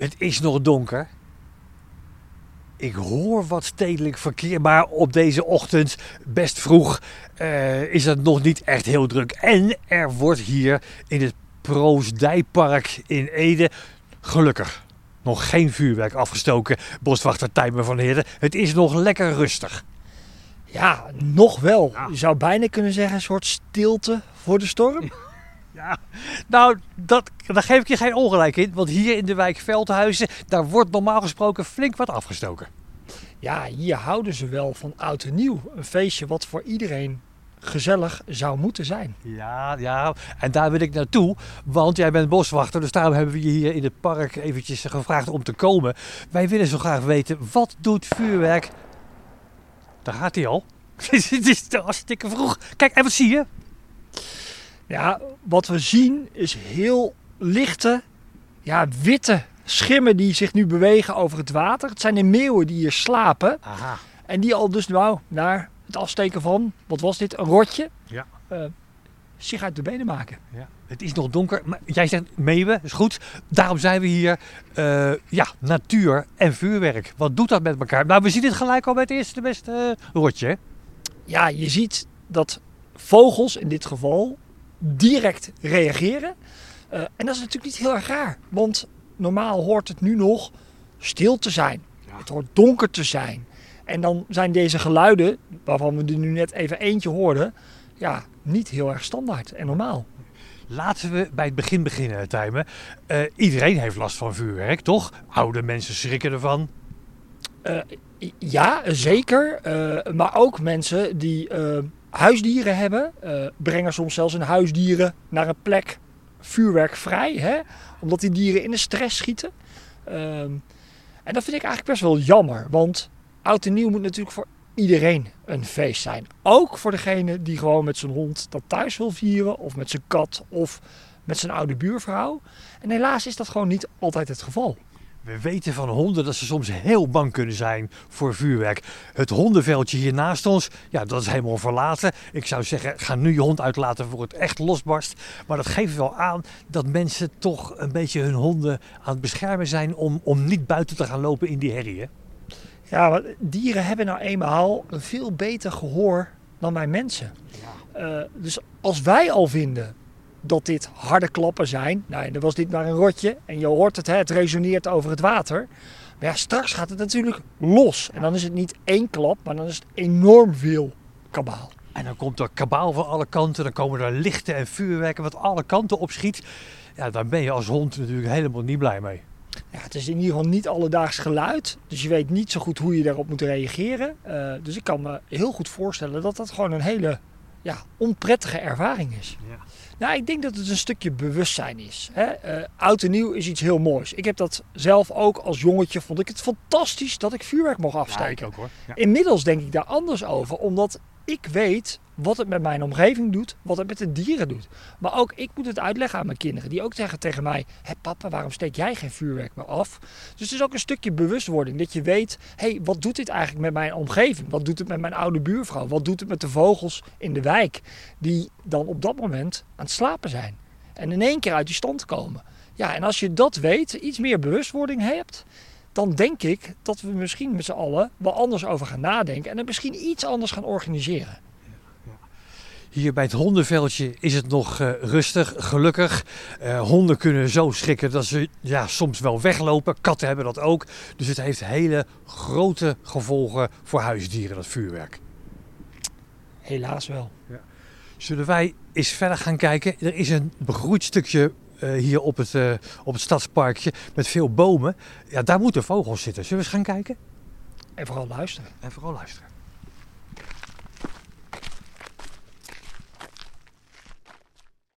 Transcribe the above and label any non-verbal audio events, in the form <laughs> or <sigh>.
Het is nog donker. Ik hoor wat stedelijk verkeer, maar op deze ochtend, best vroeg, eh, is het nog niet echt heel druk. En er wordt hier in het Proosdijpark in Ede gelukkig nog geen vuurwerk afgestoken. Boswachter Tijmen van Heerden. Het is nog lekker rustig. Ja, nog wel. Je zou bijna kunnen zeggen een soort stilte voor de storm. <laughs> Ja, nou, dat, daar geef ik je geen ongelijk in. Want hier in de wijk Veldhuizen, daar wordt normaal gesproken flink wat afgestoken. Ja, hier houden ze wel van oud en nieuw. Een feestje wat voor iedereen gezellig zou moeten zijn. Ja, ja, en daar wil ik naartoe, want jij bent boswachter, dus daarom hebben we je hier in het park eventjes gevraagd om te komen. Wij willen zo graag weten, wat doet vuurwerk? Daar gaat hij al. <laughs> Het is hartstikke vroeg. Kijk, en wat zie je? Ja, wat we zien is heel lichte, ja, witte schimmen die zich nu bewegen over het water. Het zijn de meeuwen die hier slapen. Aha. En die al dus nou naar het afsteken van, wat was dit, een rotje, Ja. eh, zich uit de benen maken. Ja, het is nog donker. Maar jij zegt meeuwen, is goed. Daarom zijn we hier. eh, ja, natuur en vuurwerk. Wat doet dat met elkaar? Nou, we zien het gelijk al bij het eerste beste eh, rotje. Ja, je ziet dat vogels in dit geval direct reageren. Eh, en dat is natuurlijk niet heel erg raar, want normaal hoort het nu nog stil te zijn. Het hoort donker te zijn. En dan zijn deze geluiden, waarvan we er nu net even eentje hoorden, ja, niet heel erg standaard en normaal. Laten we bij het begin beginnen, Tijmen. Eh, iedereen heeft last van vuurwerk, toch? Oude mensen schrikken ervan. Ja, zeker. Eh, maar ook mensen die eh, huisdieren hebben, eh, brengen soms zelfs hun huisdieren naar een plek vuurwerkvrij, hè? omdat die dieren in de stress schieten. Ehm, en dat vind ik eigenlijk best wel jammer, want oud en nieuw moet natuurlijk voor iedereen een feest zijn. Ook voor degene die gewoon met zijn hond dat thuis wil vieren, of met zijn kat, of met zijn oude buurvrouw. En helaas is dat gewoon niet altijd het geval. We weten van honden dat ze soms heel bang kunnen zijn voor vuurwerk. Het hondenveldje hier naast ons, ja, dat is helemaal verlaten. Ik zou zeggen, ga nu je hond uitlaten voor het echt losbarst. Maar dat geeft wel aan dat mensen toch een beetje hun honden aan het beschermen zijn om, om niet buiten te gaan lopen in die herrie. Hè? Ja, want dieren hebben nou eenmaal een veel beter gehoor dan wij mensen. Eh, dus als wij al vinden dat dit harde klappen zijn, nou, dan was dit maar een rotje en je hoort het, hè, het resoneert over het water. Maar ja, straks gaat het natuurlijk los. En dan is het niet één klap, maar dan is het enorm veel kabaal. En dan komt er kabaal van alle kanten, dan komen er lichten en vuurwerken wat alle kanten opschiet. Ja, daar ben je als hond natuurlijk helemaal niet blij mee. Ja, het is in ieder geval niet alledaags geluid. Dus je weet niet zo goed hoe je daarop moet reageren. Eh, dus ik kan me heel goed voorstellen dat dat gewoon een hele ja, onprettige ervaring is. Ja. Nou, ik denk dat het een stukje bewustzijn is. Hè? Eh, oud en nieuw is iets heel moois. Ik heb dat zelf ook als jongetje, vond ik het fantastisch dat ik vuurwerk mocht afsteken. ook hoor. Ja. Inmiddels denk ik daar anders over, omdat ik weet wat het met mijn omgeving doet, wat het met de dieren doet. Maar ook ik moet het uitleggen aan mijn kinderen, die ook zeggen tegen mij: Hé papa, waarom steek jij geen vuurwerk meer af? Dus het is ook een stukje bewustwording, dat je weet: hé, hey, wat doet dit eigenlijk met mijn omgeving? Wat doet het met mijn oude buurvrouw? Wat doet het met de vogels in de wijk, die dan op dat moment aan het slapen zijn? En in één keer uit die stand komen. Ja, en als je dat weet, iets meer bewustwording hebt, dan denk ik dat we misschien met z'n allen wel anders over gaan nadenken en het misschien iets anders gaan organiseren. Hier bij het hondenveldje is het nog eh, rustig, gelukkig. Eh, honden kunnen zo schrikken dat ze ja, soms wel weglopen. Katten hebben dat ook. Dus het heeft hele grote gevolgen voor huisdieren, dat vuurwerk. Helaas wel. Zullen wij eens verder gaan kijken? Er is een begroeid stukje eh, hier op het, op het stadsparkje met veel bomen. Ja, daar moeten vogels zitten. Zullen we eens gaan kijken? En vooral luisteren. En vooral luisteren.